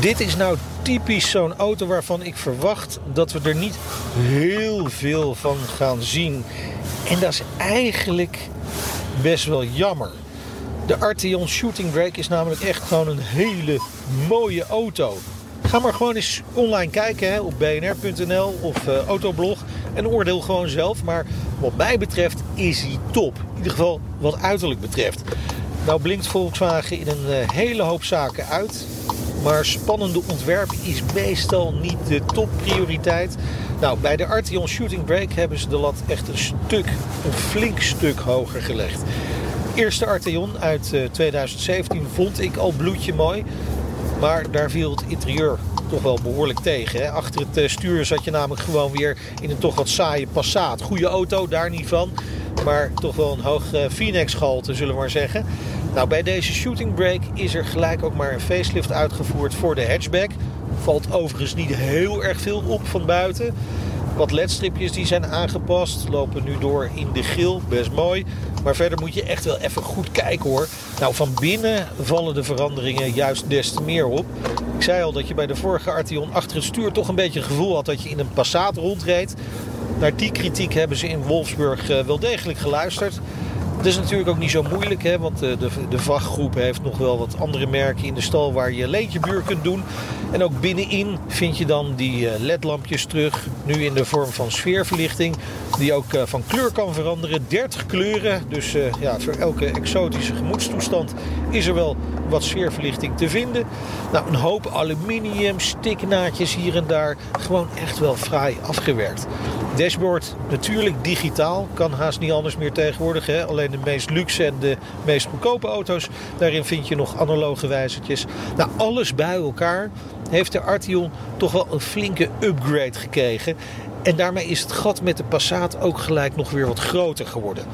Dit is nou typisch zo'n auto waarvan ik verwacht dat we er niet heel veel van gaan zien. En dat is eigenlijk best wel jammer. De Arteon Shooting Brake is namelijk echt gewoon een hele mooie auto. Ga maar gewoon eens online kijken hè, op bnr.nl of uh, Autoblog en oordeel gewoon zelf. Maar wat mij betreft is hij top. In ieder geval wat uiterlijk betreft. Nou blinkt Volkswagen in een uh, hele hoop zaken uit. Maar spannende ontwerp is meestal niet de topprioriteit. Nou, bij de Arteon Shooting Brake hebben ze de lat echt een stuk, een flink stuk hoger gelegd. Eerste Arteon uit uh, 2017 vond ik al bloedje mooi. Maar daar viel het interieur toch wel behoorlijk tegen. Hè? Achter het stuur zat je namelijk gewoon weer in een toch wat saaie Passat. Goede auto, daar niet van. Maar toch wel een hoog uh, Phoenix-gehalte, zullen we maar zeggen. Nou, bij deze shooting brake is er gelijk ook maar een facelift uitgevoerd voor de hatchback. Valt overigens niet heel erg veel op van buiten. Wat ledstripjes die zijn aangepast, lopen nu door in de geel, best mooi. Maar verder moet je echt wel even goed kijken hoor. Nou, van binnen vallen de veranderingen juist des te meer op. Ik zei al dat je bij de vorige Arteon achter het stuur toch een beetje het gevoel had dat je in een Passat rondreed. Naar die kritiek hebben ze in Wolfsburg wel degelijk geluisterd. Het is natuurlijk ook niet zo moeilijk, hè, want de, de, de heeft nog wel wat andere merken in de stal waar je leedje buur kunt doen. En ook binnenin vind je dan die ledlampjes terug, nu in de vorm van sfeerverlichting, die ook van kleur kan veranderen. 30 kleuren, dus ja, voor elke exotische gemoedstoestand is er wel wat sfeerverlichting te vinden. Nou, een hoop aluminium, stiknaadjes hier en daar, gewoon echt wel fraai afgewerkt. Dashboard natuurlijk digitaal, kan haast niet anders meer tegenwoordig. Hè? Alleen de meest luxe en de meest goedkope auto's. Daarin vind je nog analoge wijzertjes. Nou, alles bij elkaar heeft de Arteon toch wel een flinke upgrade gekregen. En daarmee is het gat met de Passat ook gelijk nog weer wat groter geworden.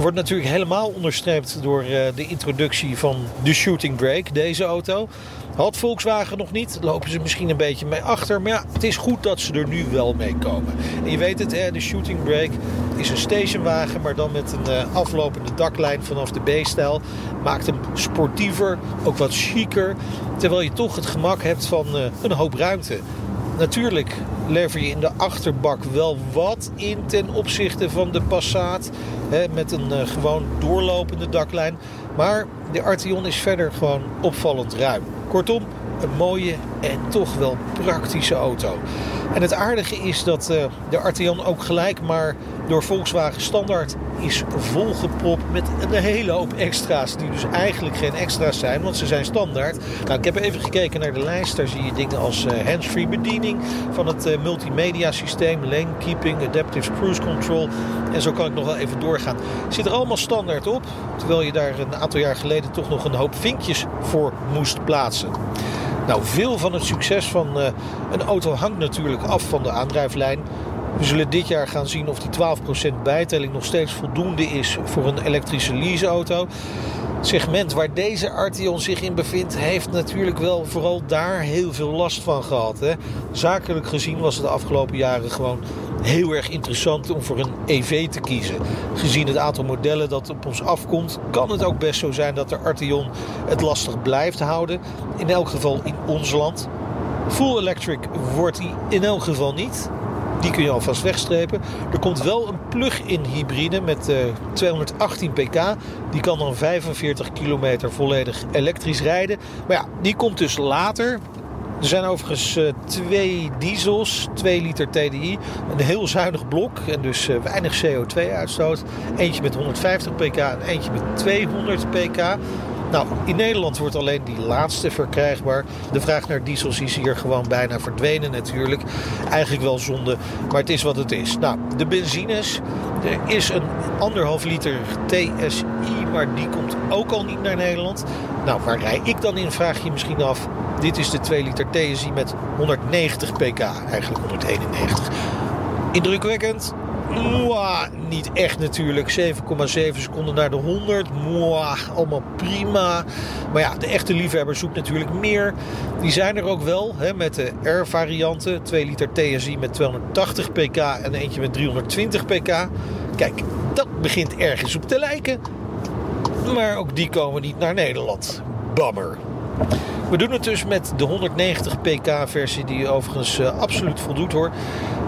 Wordt natuurlijk helemaal onderstreept door de introductie van de Shooting Brake, deze auto. Had Volkswagen nog niet, lopen ze misschien een beetje mee achter. Maar ja, het is goed dat ze er nu wel mee komen. En je weet het, de Shooting Brake is een stationwagen, maar dan met een uh, aflopende daklijn vanaf de B-stijl. Maakt hem sportiever, ook wat chiquer. Terwijl je toch het gemak hebt van uh, een hoop ruimte. Natuurlijk lever je in de achterbak wel wat in ten opzichte van de Passat. Hè, met een uh, gewoon doorlopende daklijn. Maar de Arteon is verder gewoon opvallend ruim. Kortom, een mooie en toch wel praktische auto. En het aardige is dat uh, de Arteon ook gelijk maar door Volkswagen standaard is volgepropt met een hele hoop extra's. Die dus eigenlijk geen extra's zijn, want ze zijn standaard. Nou, ik heb even gekeken naar de lijst. Daar zie je dingen als uh, hands-free bediening van het uh, multimedia systeem. Lane keeping, adaptive cruise control. En zo kan ik nog wel even doorgaan. Zit er allemaal standaard op. Terwijl je daar een aantal jaar geleden toch nog een hoop vinkjes voor moest plaatsen. Nou, veel van het succes van uh, een auto hangt natuurlijk af van de aandrijflijn. We zullen dit jaar gaan zien of die 12% bijtelling nog steeds voldoende is voor een elektrische leaseauto. Het segment waar deze Arteon zich in bevindt, heeft natuurlijk wel vooral daar heel veel last van gehad. Hè. Zakelijk gezien was het de afgelopen jaren gewoon heel erg interessant om voor een EV te kiezen. Gezien het aantal modellen dat op ons afkomt, kan het ook best zo zijn dat de Arteon het lastig blijft houden. In elk geval in ons land. Full electric wordt hij in elk geval niet. Die kun je alvast wegstrepen. Er komt wel een plug-in hybride met uh, 218 pk. Die kan dan 45 kilometer volledig elektrisch rijden. Maar ja, die komt dus later. Er zijn overigens uh, twee diesels, 2 liter TDI. Een heel zuinig blok en dus uh, weinig CO2-uitstoot. Eentje met 150 pk en eentje met 200 pk. Nou, in Nederland wordt alleen die laatste verkrijgbaar. De vraag naar diesels is hier gewoon bijna verdwenen natuurlijk. Eigenlijk wel zonde, maar het is wat het is. Nou, de benzines. Er is een anderhalf liter TSI, maar die komt ook al niet naar Nederland. Nou, waar rij ik dan in, vraag je misschien af. Dit is de 2 liter TSI met 190 pk, eigenlijk 191. Indrukwekkend? Mwah, niet echt natuurlijk. 7,7 seconden naar de 100. Mwah, allemaal prima. Maar ja, de echte liefhebber zoekt natuurlijk meer. Die zijn er ook wel hè, met de R-varianten. 2 liter TSI met 280 pk en eentje met 320 pk. Kijk, dat begint ergens op te lijken. Maar ook die komen niet naar Nederland. Bammer. We doen het dus met de 190 pk versie die overigens uh, absoluut voldoet hoor.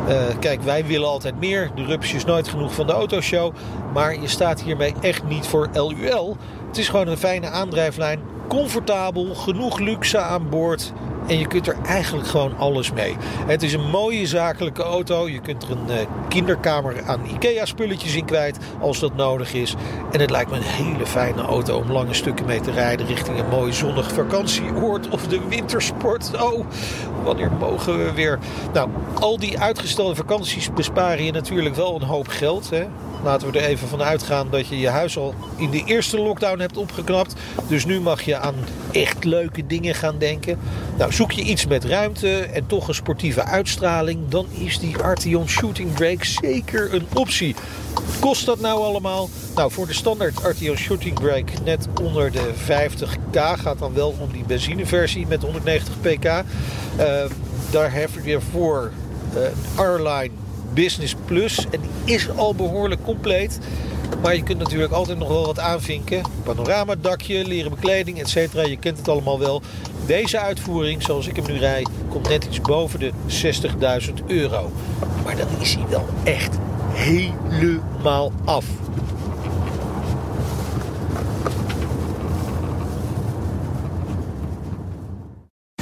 Uh, kijk, wij willen altijd meer. De rups is nooit genoeg van de autoshow. Maar je staat hiermee echt niet voor LUL. Het is gewoon een fijne aandrijflijn. Comfortabel, genoeg luxe aan boord. En je kunt er eigenlijk gewoon alles mee. Het is een mooie zakelijke auto. Je kunt er een uh, kinderkamer aan IKEA-spulletjes in kwijt als dat nodig is. En het lijkt me een hele fijne auto om lange stukken mee te rijden richting een mooi zonnig vakantieoord of de wintersport. Oh, wanneer mogen we weer? Nou, al die uitgestelde vakanties besparen je natuurlijk wel een hoop geld. Hè? Laten we er even van uitgaan dat je je huis al in de eerste lockdown hebt opgeknapt. Dus nu mag je aan echt leuke dingen gaan denken. Nou, zoek je iets met ruimte en toch een sportieve uitstraling, dan is die Arteon Shooting Brake zeker een optie. Kost dat nou allemaal? Nou, voor de standaard Arteon Shooting Brake net onder de 50k gaat dan wel om die benzineversie met 190 pk. Uh, daar heb je voor uh, een R-Line Business Plus. En die is al behoorlijk compleet. Maar je kunt natuurlijk altijd nog wel wat aanvinken. Panoramadakje, leren bekleding, etc. Je kent het allemaal wel. Deze uitvoering, zoals ik hem nu rijd, komt net iets boven de 60.000 euro. Maar dan is hij wel echt helemaal af.